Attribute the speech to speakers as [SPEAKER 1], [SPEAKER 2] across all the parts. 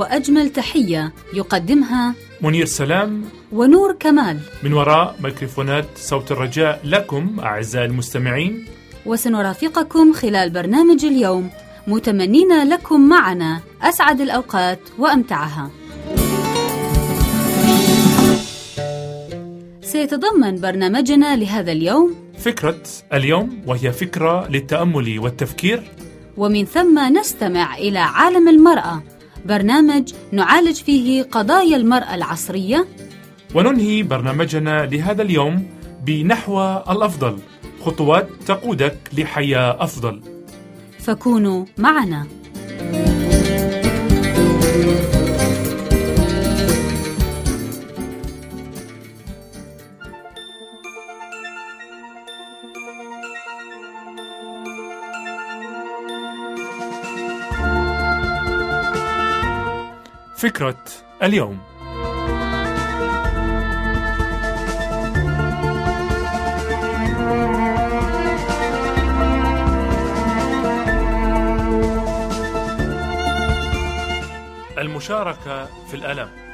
[SPEAKER 1] وأجمل تحية يقدمها
[SPEAKER 2] منير سلام.
[SPEAKER 1] ونور كمال.
[SPEAKER 2] من وراء ميكروفونات صوت الرجاء لكم أعزائي المستمعين.
[SPEAKER 1] وسنرافقكم خلال برنامج اليوم. متمنين لكم معنا أسعد الأوقات وأمتعها. سيتضمن برنامجنا لهذا اليوم
[SPEAKER 2] فكرة اليوم وهي فكرة للتأمل والتفكير.
[SPEAKER 1] ومن ثم نستمع إلى عالم المرأة. برنامج نعالج فيه قضايا المرأة العصرية.
[SPEAKER 2] وننهي برنامجنا لهذا اليوم بنحو الأفضل. خطوات تقودك لحياة أفضل.
[SPEAKER 1] فكونوا معنا.
[SPEAKER 2] فكرة اليوم. المشاركة في الألم.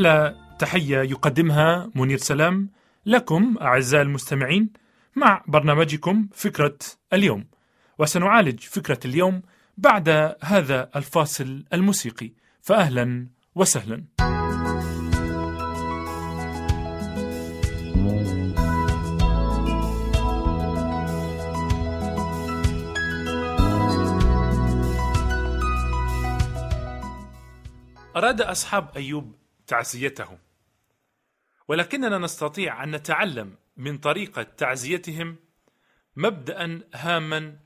[SPEAKER 2] أحلى تحية يقدمها منير سلام لكم أعزائي المستمعين مع برنامجكم فكرة اليوم. وسنعالج فكرة اليوم بعد هذا الفاصل الموسيقي. فأهلا وسهلا. أراد أصحاب أيوب تعزيته ولكننا نستطيع أن نتعلم من طريقة تعزيتهم مبدا هاما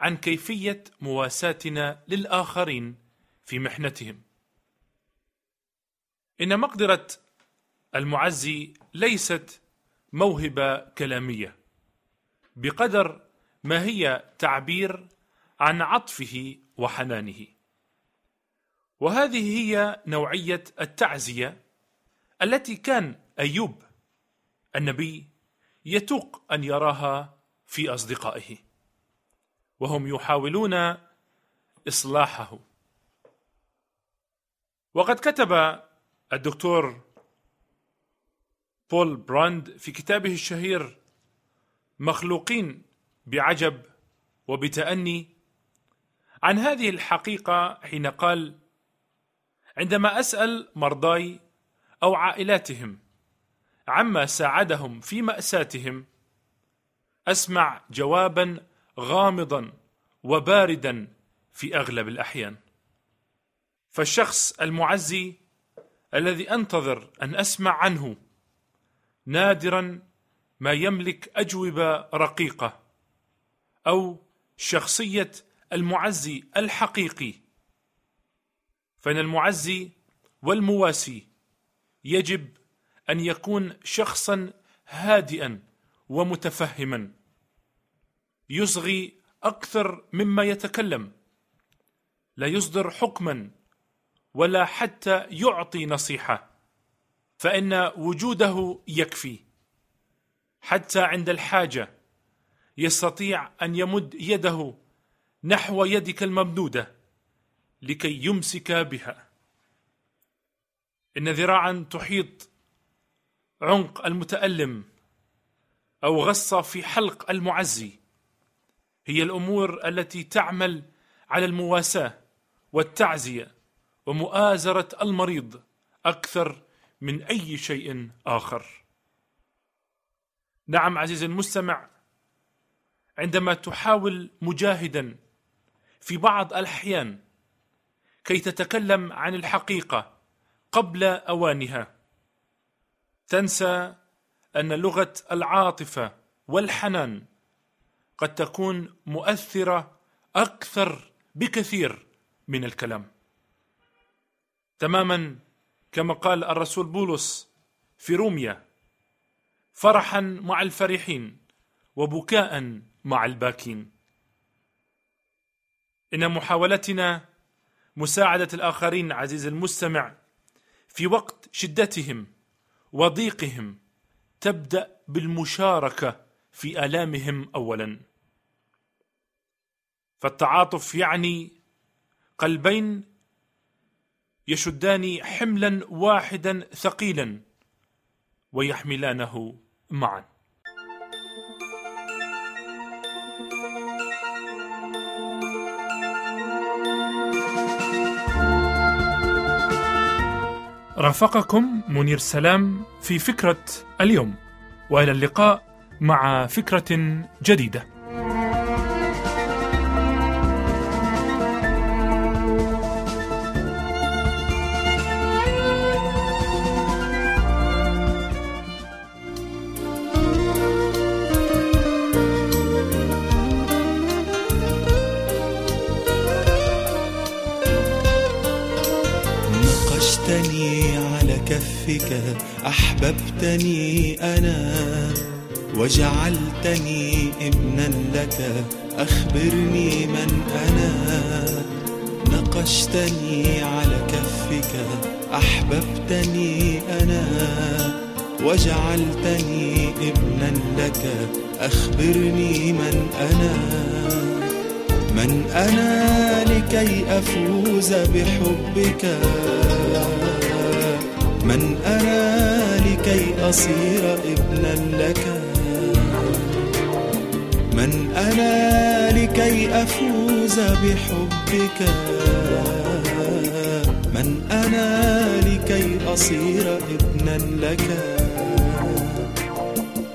[SPEAKER 2] عن كيفية مواساتنا للآخرين في محنتهم. إن مقدرة المعزي ليست موهبة كلامية بقدر ما هي تعبير عن عطفه وحنانه. وهذه هي نوعية التعزية التي كان أيوب النبي يتوق أن يراها في أصدقائه وهم يحاولون إصلاحه. وقد كتب الدكتور بول براند في كتابه الشهير مخلوقين بعجب وبتأني عن هذه الحقيقة حين قال عندما أسأل مرضاي أو عائلاتهم عما ساعدهم في مأساتهم أسمع جوابا غامضا وباردا في أغلب الأحيان. فالشخص المعزي الذي أنتظر أن أسمع عنه نادرا ما يملك أجوبة رقيقة أو شخصية المعزي الحقيقي فإن المعزي والمواسي يجب أن يكون شخصا هادئا ومتفهما. يصغي أكثر مما يتكلم. لا يصدر حكما ولا حتى يعطي نصيحة. فإن وجوده يكفي. حتى عند الحاجة يستطيع أن يمد يده نحو يدك الممدودة. لكي يمسك بها. إن ذراعا تحيط عنق المتألم أو غصه في حلق المعزي. هي الأمور التي تعمل على المواساة والتعزية ومؤازرة المريض أكثر من أي شيء آخر. نعم عزيزي المستمع عندما تحاول مجاهدا في بعض الأحيان كي تتكلم عن الحقيقة قبل أوانها. تنسى أن لغة العاطفة والحنان قد تكون مؤثرة أكثر بكثير من الكلام. تماما كما قال الرسول بولس في روميا فرحا مع الفرحين وبكاء مع الباكين. إن محاولتنا مساعدة الآخرين عزيزي المستمع في وقت شدتهم وضيقهم تبدأ بالمشاركة في آلامهم اولا. فالتعاطف يعني قلبين يشدان حملا واحدا ثقيلا ويحملانه معا. رافقكم منير سلام في فكرة اليوم وإلى اللقاء مع
[SPEAKER 3] فكرة جديدة. كفك أحببتني أنا وجعلتني ابنا لك أخبرني من أنا. نقشتني على كفك أحببتني أنا وجعلتني ابنا لك أخبرني من أنا. من أنا لكي أفوز بحبك. من أنا لكي أصير ابنا لك؟ من أنا لكي أفوز بحبك؟ من أنا لكي أصير ابنا لك؟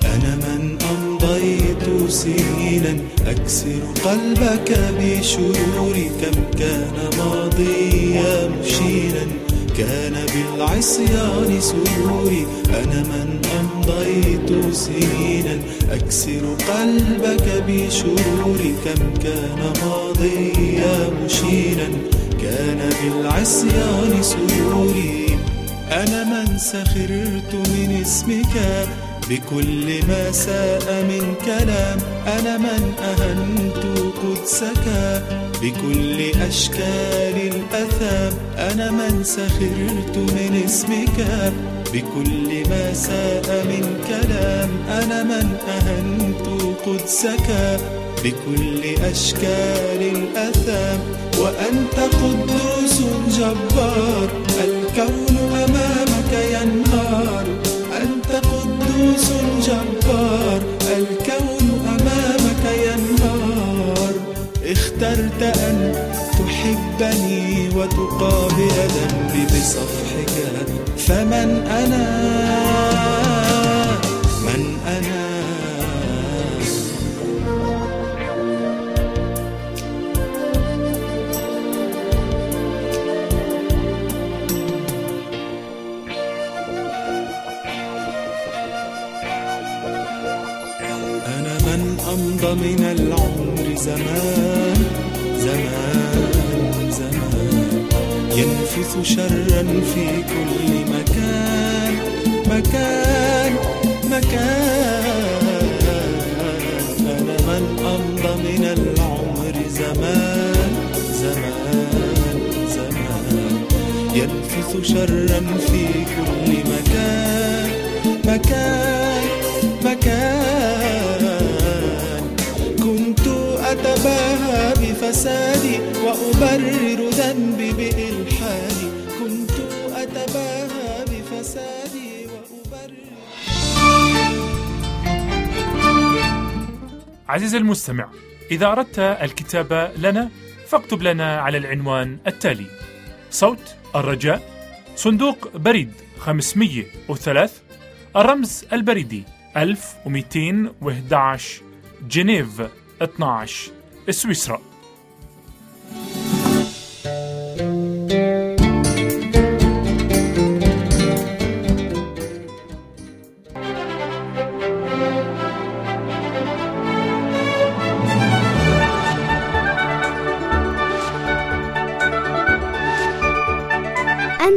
[SPEAKER 3] أنا من أمضيت سنينا أكسر قلبك بشرور كم كان ماضيا مشينا. كان بالعصيان سروري أنا من أمضيت سنينا. أكسر قلبك بشرور كم كان ماضيا مشينا. كان بالعصيان سروري أنا من سخرت من اسمك. بكل ما ساء من كلام أنا من أهنت قدسك. بكل أشكال الأثام أنا من سخرت من اسمك. بكل ما ساء من كلام أنا من أهنت قدسك. بكل أشكال الأثام وأنت قدوس جبار الكون جبار الكون أمامك ينهار. اخترت أن تحبني وتقابل ذنبي بصفحك. فمن أنا؟ من العمر زمان زمان زمان. ينفث شرا في كل مكان مكان مكان. أنا من أمضى من العمر زمان زمان زمان. ينفث شرا في كل مكان مكان مكان. بفسادي وأبرر ذنبي بإلحادي كنت أتباهى بفسادي وأبرر.
[SPEAKER 2] عزيزي المستمع إذا أردت الكتابة لنا فاكتب لنا على العنوان التالي صوت الرجاء صندوق بريد 503 الرمز البريدي 1211 جنيف 12 سويسرا.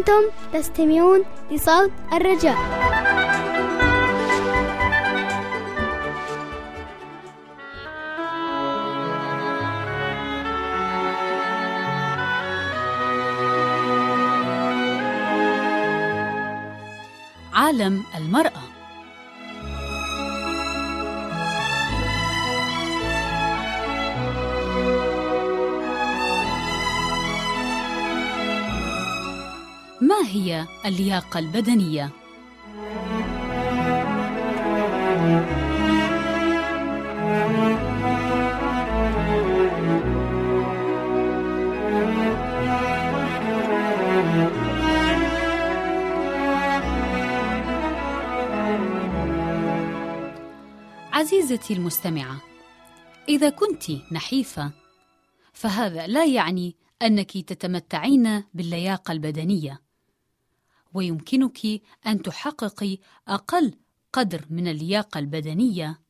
[SPEAKER 4] أنتم تستمعون لصوت الرجاء.
[SPEAKER 1] عالم المرأة. هي اللياقة البدنية؟ عزيزتي المستمعة، إذا كنت نحيفة، فهذا لا يعني أنك تتمتعين باللياقة البدنية، ويمكنك أن تحققي أقل قدر من اللياقة البدنية.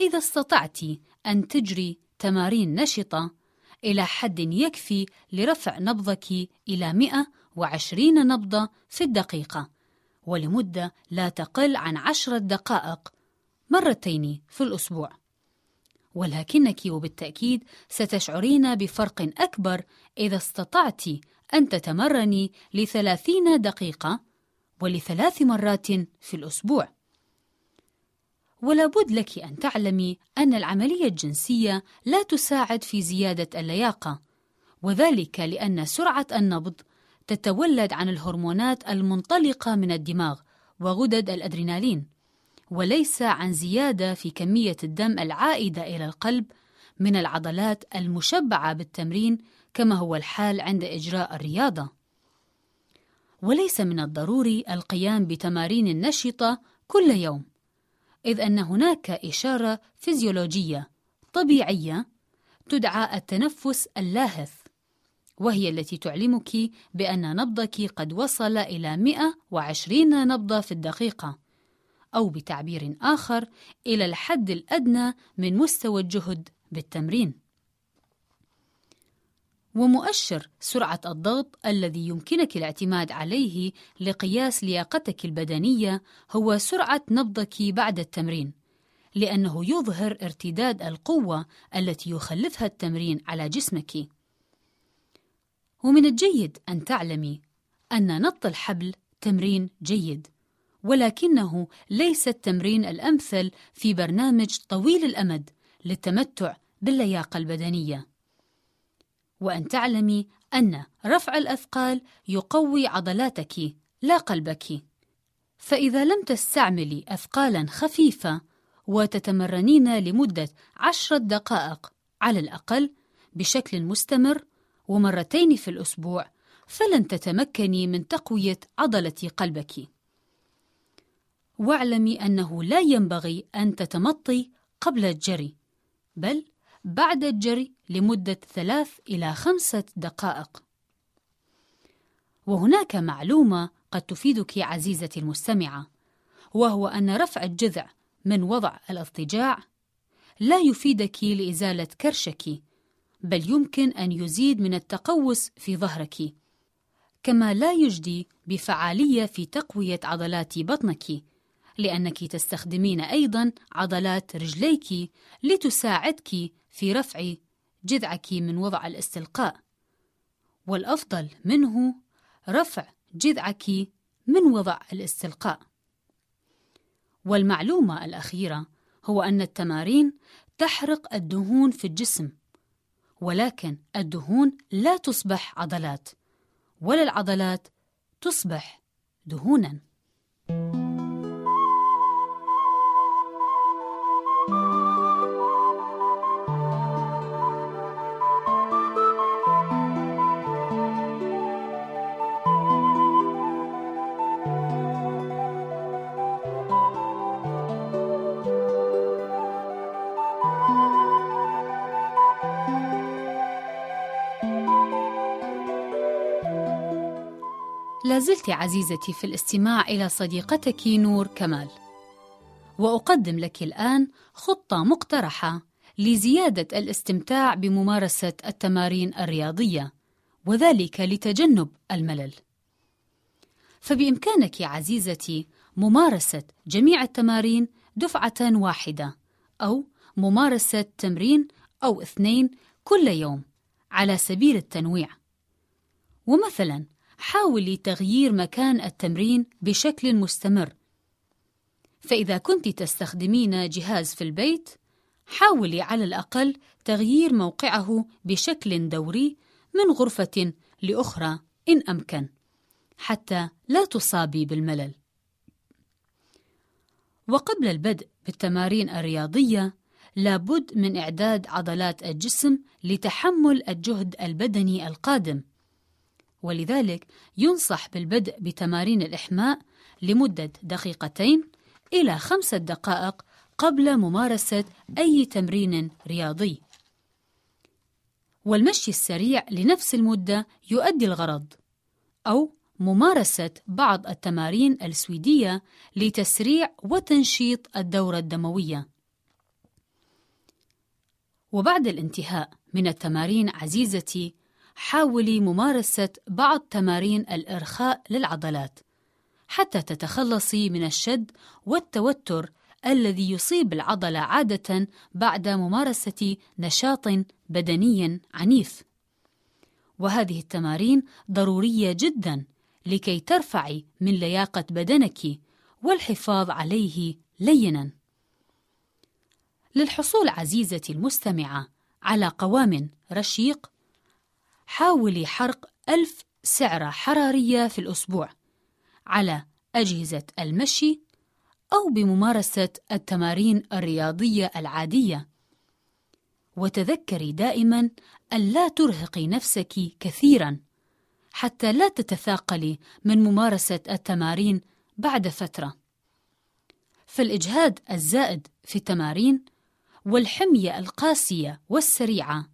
[SPEAKER 1] إذا استطعت أن تجري تمارين نشطة إلى حد يكفي لرفع نبضك إلى 120 نبضة في الدقيقة ولمدة لا تقل عن عشرة دقائق مرتين في الأسبوع. ولكنك وبالتأكيد ستشعرين بفرق أكبر إذا استطعت أن تتمرني لثلاثين دقيقة ولثلاث مرات في الأسبوع. ولا بد لك أن تعلمي أن العملية الجنسية لا تساعد في زيادة اللياقة وذلك لأن سرعة النبض تتولد عن الهرمونات المنطلقة من الدماغ وغدد الأدرينالين وليس عن زيادة في كمية الدم العائدة إلى القلب من العضلات المشبعة بالتمرين كما هو الحال عند إجراء الرياضة. وليس من الضروري القيام بتمارين نشطة كل يوم، إذ أن هناك إشارة فيزيولوجية طبيعية تدعى التنفس اللاهث، وهي التي تعلمك بأن نبضك قد وصل إلى 120 نبضة في الدقيقة. أو بتعبير آخر إلى الحد الأدنى من مستوى الجهد بالتمرين. ومؤشر سرعة الضغط الذي يمكنك الاعتماد عليه لقياس لياقتك البدنية هو سرعة نبضك بعد التمرين، لأنه يظهر ارتداد القوة التي يخلفها التمرين على جسمك. ومن الجيد أن تعلمي أن نط الحبل تمرين جيد، ولكنه ليس التمرين الأمثل في برنامج طويل الأمد للتمتع باللياقة البدنية. وأن تعلمي أن رفع الأثقال يقوي عضلاتك لا قلبك. فإذا لم تستعملي أثقالا خفيفة وتتمرنين لمدة عشرة دقائق على الأقل بشكل مستمر ومرتين في الأسبوع فلن تتمكني من تقوية عضلة قلبك. واعلمي أنه لا ينبغي أن تتمطي قبل الجري، بل بعد الجري لمدة ثلاث إلى خمسة دقائق. وهناك معلومة قد تفيدك عزيزتي المستمعة، وهو أن رفع الجذع من وضع الاضطجاع لا يفيدك لإزالة كرشك، بل يمكن أن يزيد من التقوس في ظهرك، كما لا يجدي بفعالية في تقوية عضلات بطنك، لأنك تستخدمين أيضا عضلات رجليك لتساعدك في رفع جذعك من وضع الاستلقاء. والأفضل منه رفع جذعك من وضع الاستلقاء. والمعلومة الأخيرة هو أن التمارين تحرق الدهون في الجسم ولكن الدهون لا تصبح عضلات ولا العضلات تصبح دهوناً. لازلت عزيزتي في الاستماع إلى صديقتك نور كمال. وأقدم لك الآن خطة مقترحة لزيادة الاستمتاع بممارسة التمارين الرياضية وذلك لتجنب الملل. فبإمكانك عزيزتي ممارسة جميع التمارين دفعة واحدة أو ممارسة تمرين أو اثنين كل يوم على سبيل التنويع. ومثلا حاولي تغيير مكان التمرين بشكل مستمر. فإذا كنت تستخدمين جهاز في البيت حاولي على الأقل تغيير موقعه بشكل دوري من غرفة لأخرى إن أمكن حتى لا تصابي بالملل. وقبل البدء بالتمارين الرياضية لابد من إعداد عضلات الجسم لتحمل الجهد البدني القادم. ولذلك ينصح بالبدء بتمارين الإحماء لمدة دقيقتين إلى خمسة دقائق قبل ممارسة أي تمرين رياضي. والمشي السريع لنفس المدة يؤدي الغرض، أو ممارسة بعض التمارين السويدية لتسريع وتنشيط الدورة الدموية. وبعد الانتهاء من التمارين عزيزتي، حاولي ممارسة بعض تمارين الإرخاء للعضلات، حتى تتخلصي من الشد والتوتر الذي يصيب العضلة عادة بعد ممارسة نشاط بدني عنيف. وهذه التمارين ضرورية جدا لكي ترفعي من لياقة بدنك والحفاظ عليه لينا. للحصول عزيزتي المستمعة على قوام رشيق، حاولي حرق ألف سعرة حرارية في الأسبوع على أجهزة المشي أو بممارسة التمارين الرياضية العادية. وتذكري دائما ألا ترهقي نفسك كثيرا حتى لا تتثاقلي من ممارسة التمارين بعد فترة. فالإجهاد الزائد في التمارين والحمية القاسية والسريعة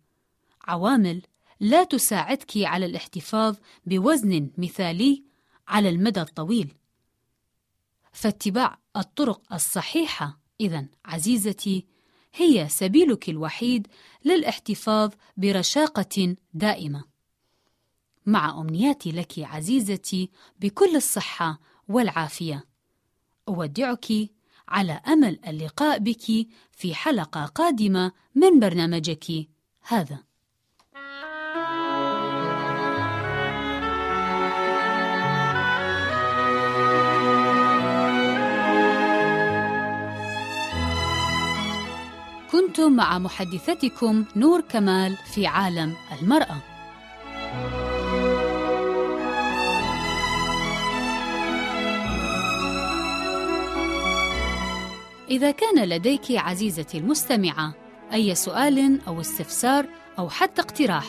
[SPEAKER 1] عوامل لا تساعدك على الاحتفاظ بوزن مثالي على المدى الطويل. فاتباع الطرق الصحيحة إذا عزيزتي هي سبيلك الوحيد للاحتفاظ برشاقة دائمة. مع أمنياتي لك عزيزتي بكل الصحة والعافية. أودعك على أمل اللقاء بك في حلقة قادمة من برنامجك هذا. كنتم مع محدثتكم نور كمال في عالم المرأة. إذا كان لديك عزيزتي المستمعة أي سؤال أو استفسار أو حتى اقتراح،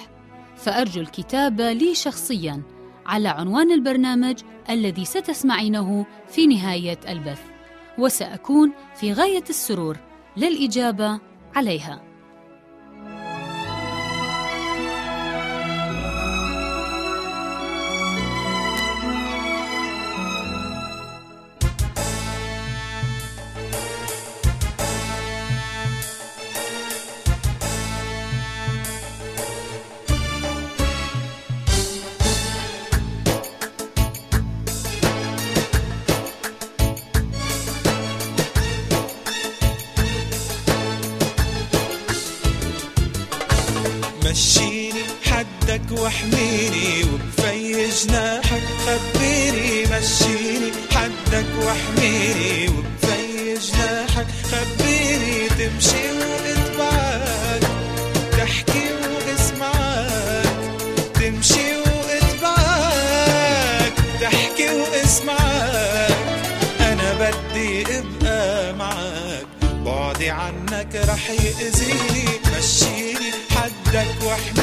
[SPEAKER 1] فأرجو الكتابة لي شخصياً على عنوان البرنامج الذي ستسمعينه في نهاية البث، وسأكون في غاية السرور للإجابة عليها.
[SPEAKER 3] واحميني وبفي جناحك خبيني مشيني. حدك واحميني وبفي جناحك خبيني تمشي واتبعك تحكي واسمعك. تمشي واتبعك تحكي واسمعك. أنا بدي أبقى معك. بعدي عنك رح يأذيني. مشيني. حدك واحميني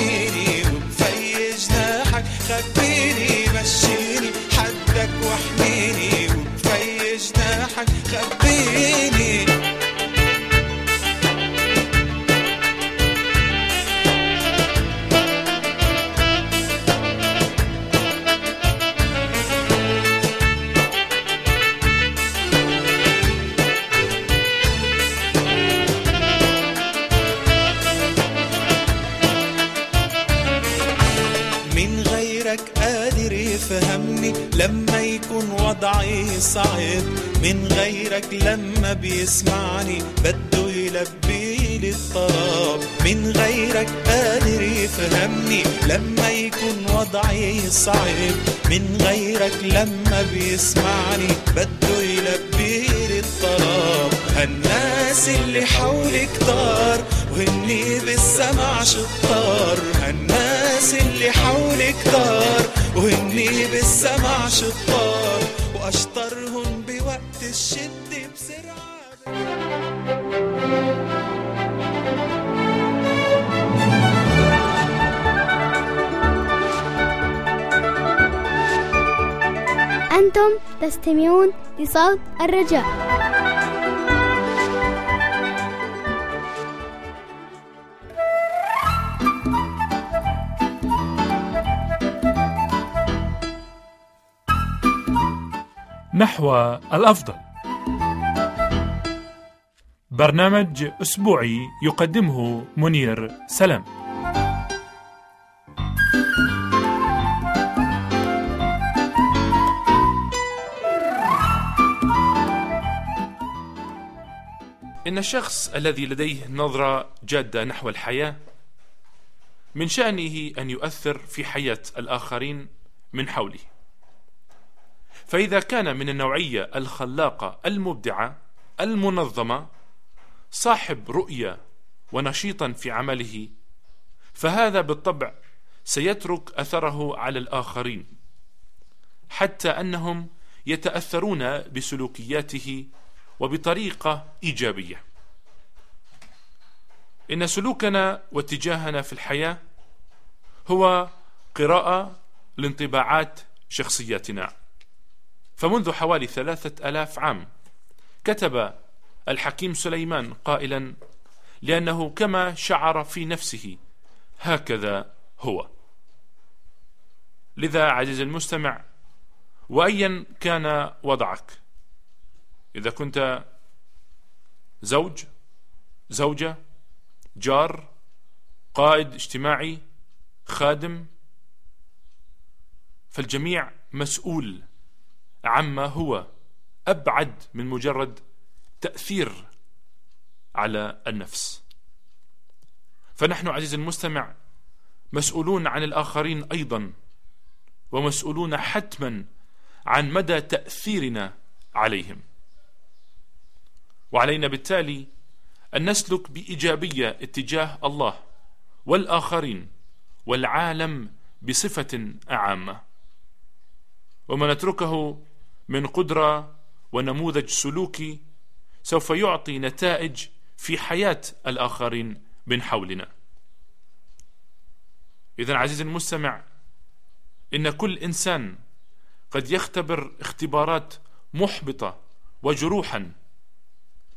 [SPEAKER 3] لما بيسمعني بده يلبي لي الطلب من غيرك قادر يفهمني لما يكون وضعي صعب. من غيرك لما بيسمعني بده يلبي لي الطلب هالناس اللي حولي كتار وهني بالسمع شطار. هالناس اللي حولي كتار وهني بالسمع شطار. وأشطرهم بوقت الشد بسرعة.
[SPEAKER 4] أنتم تستمعون لصوت الرجاء.
[SPEAKER 2] نحو الأفضل. برنامج أسبوعي يقدمه منير سلام إن الشخص الذي لديه نظرة جادة نحو الحياة من شأنه أن يؤثر في حياة الآخرين من حوله. فإذا كان من النوعية الخلاقة المبدعة المنظمة صاحب رؤية ونشيطا في عمله فهذا بالطبع سيترك أثره على الآخرين حتى أنهم يتأثرون بسلوكياته وبطريقة إيجابية. إن سلوكنا واتجاهنا في الحياة هو قراءة لانطباعات شخصياتنا. فمنذ حوالي ثلاثة ألاف عام كتب الحكيم سليمان قائلا لأنه كما شعر في نفسه هكذا هو. لذا عزيزي المستمع وأيا كان وضعك؟ إذا كنت زوج زوجة جار قائد اجتماعي خادم فالجميع مسؤول عما هو أبعد من مجرد تأثير على النفس. فنحن عزيزي المستمع مسؤولون عن الآخرين أيضا ومسؤولون حتما عن مدى تأثيرنا عليهم. وعلينا بالتالي أن نسلك بإيجابية اتجاه الله والآخرين والعالم بصفة عامة. وما نتركه من قدرة ونموذج سلوكي سوف يعطي نتائج في حياة الآخرين من حولنا. إذا عزيزي المستمع إن كل إنسان قد يختبر اختبارات محبطة وجروحا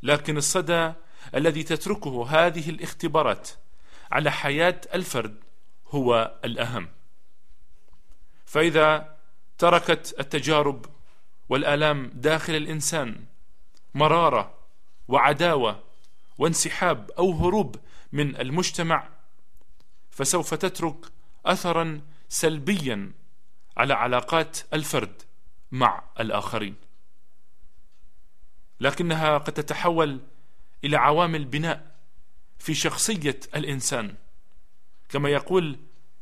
[SPEAKER 2] لكن الصدى الذي تتركه هذه الاختبارات على حياة الفرد هو الأهم. فإذا تركت التجارب والآلام داخل الإنسان مرارة وعداوة وانسحاب أو هروب من المجتمع فسوف تترك أثرا سلبيا على علاقات الفرد مع الآخرين. لكنها قد تتحول إلى عوامل بناء في شخصية الإنسان كما يقول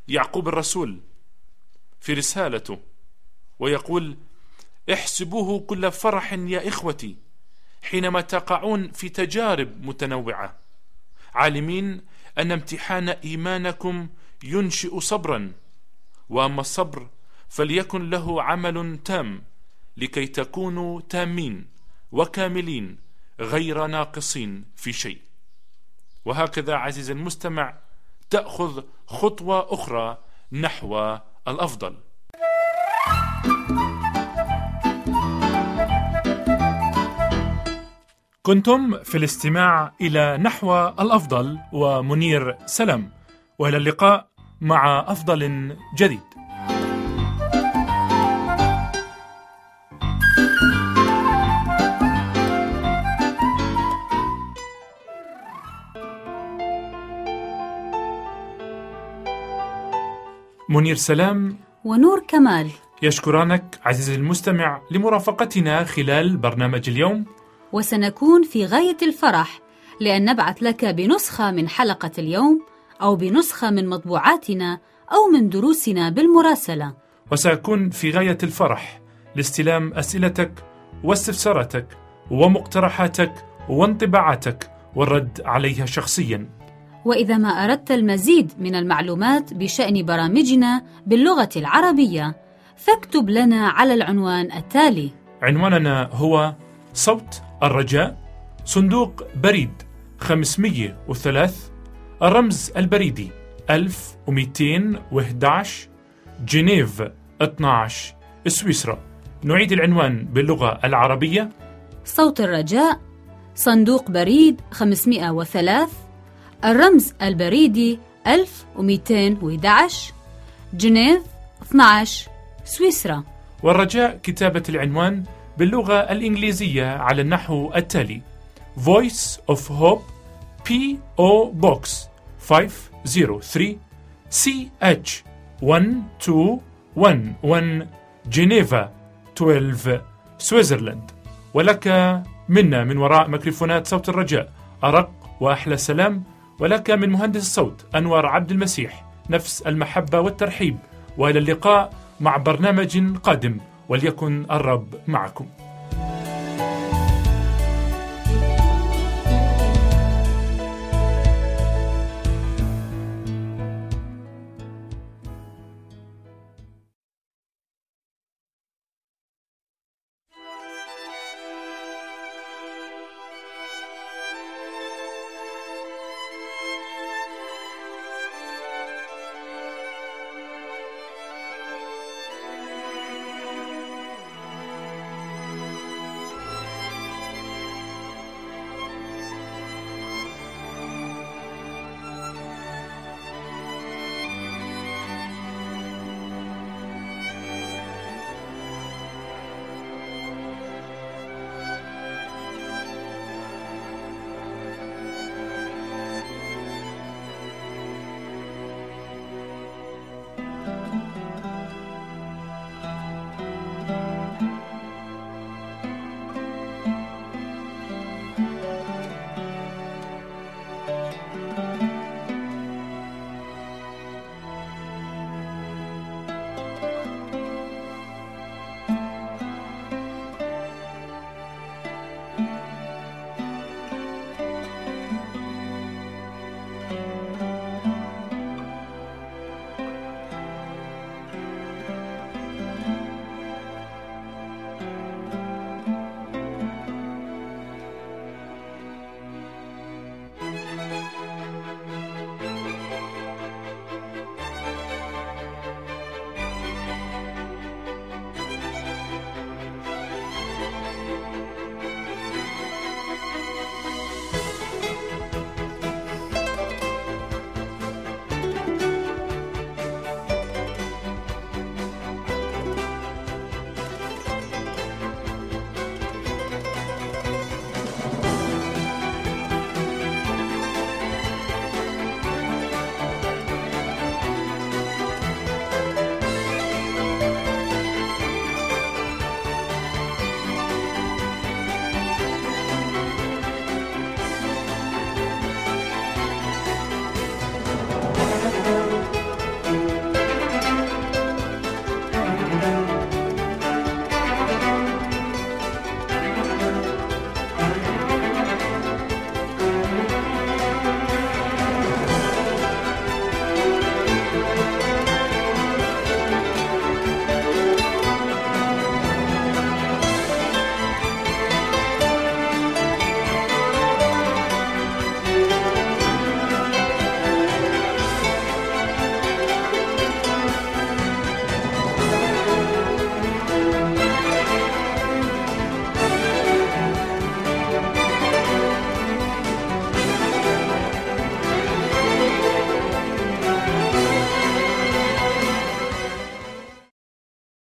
[SPEAKER 2] يعقوب الرسول في رسالته ويقول احسبوه كل فرح يا إخوتي حينما تقعون في تجارب متنوعة. عالمين أن امتحان إيمانكم ينشئ صبرا وأما الصبر فليكن له عمل تام لكي تكونوا تامين وكاملين غير ناقصين في شيء. وهكذا عزيز المستمع تأخذ خطوة أخرى نحو الأفضل. كنتم في الاستماع إلى نحو الأفضل ومنير سلم وإلى اللقاء مع أفضل جديد. منير سلام
[SPEAKER 1] ونور كمال.
[SPEAKER 2] يشكرانك عزيزي المستمع لمرافقتنا خلال برنامج اليوم.
[SPEAKER 1] وسنكون في غاية الفرح لأن نبعث لك بنسخة من حلقة اليوم أو بنسخة من مطبوعاتنا أو من دروسنا بالمراسلة.
[SPEAKER 2] وسأكون في غاية الفرح لاستلام أسئلتك واستفساراتك ومقترحاتك وانطباعاتك والرد عليها شخصيا.
[SPEAKER 1] وإذا ما أردت المزيد من المعلومات بشأن برامجنا باللغة العربية فاكتب لنا على العنوان التالي.
[SPEAKER 2] عنواننا هو صوت الرجاء صندوق بريد 503 الرمز البريدي 1211 جنيف 12 سويسرا. نعيد العنوان باللغة العربية.
[SPEAKER 1] صوت الرجاء صندوق بريد 503 الرمز البريدي 1211 جنيف 12 سويسرا.
[SPEAKER 2] والرجاء كتابة العنوان باللغة الإنجليزية على النحو التالي. Voice of Hope P.O. Box 503 CH 1211 جنيفا 12 سويسرلاند ولك منا من وراء ميكروفونات صوت الرجاء أرق وأحلى سلام. ولك من مهندس الصوت أنور عبد المسيح نفس المحبة والترحيب. وإلى اللقاء مع برنامج قادم. وليكن الرب معكم.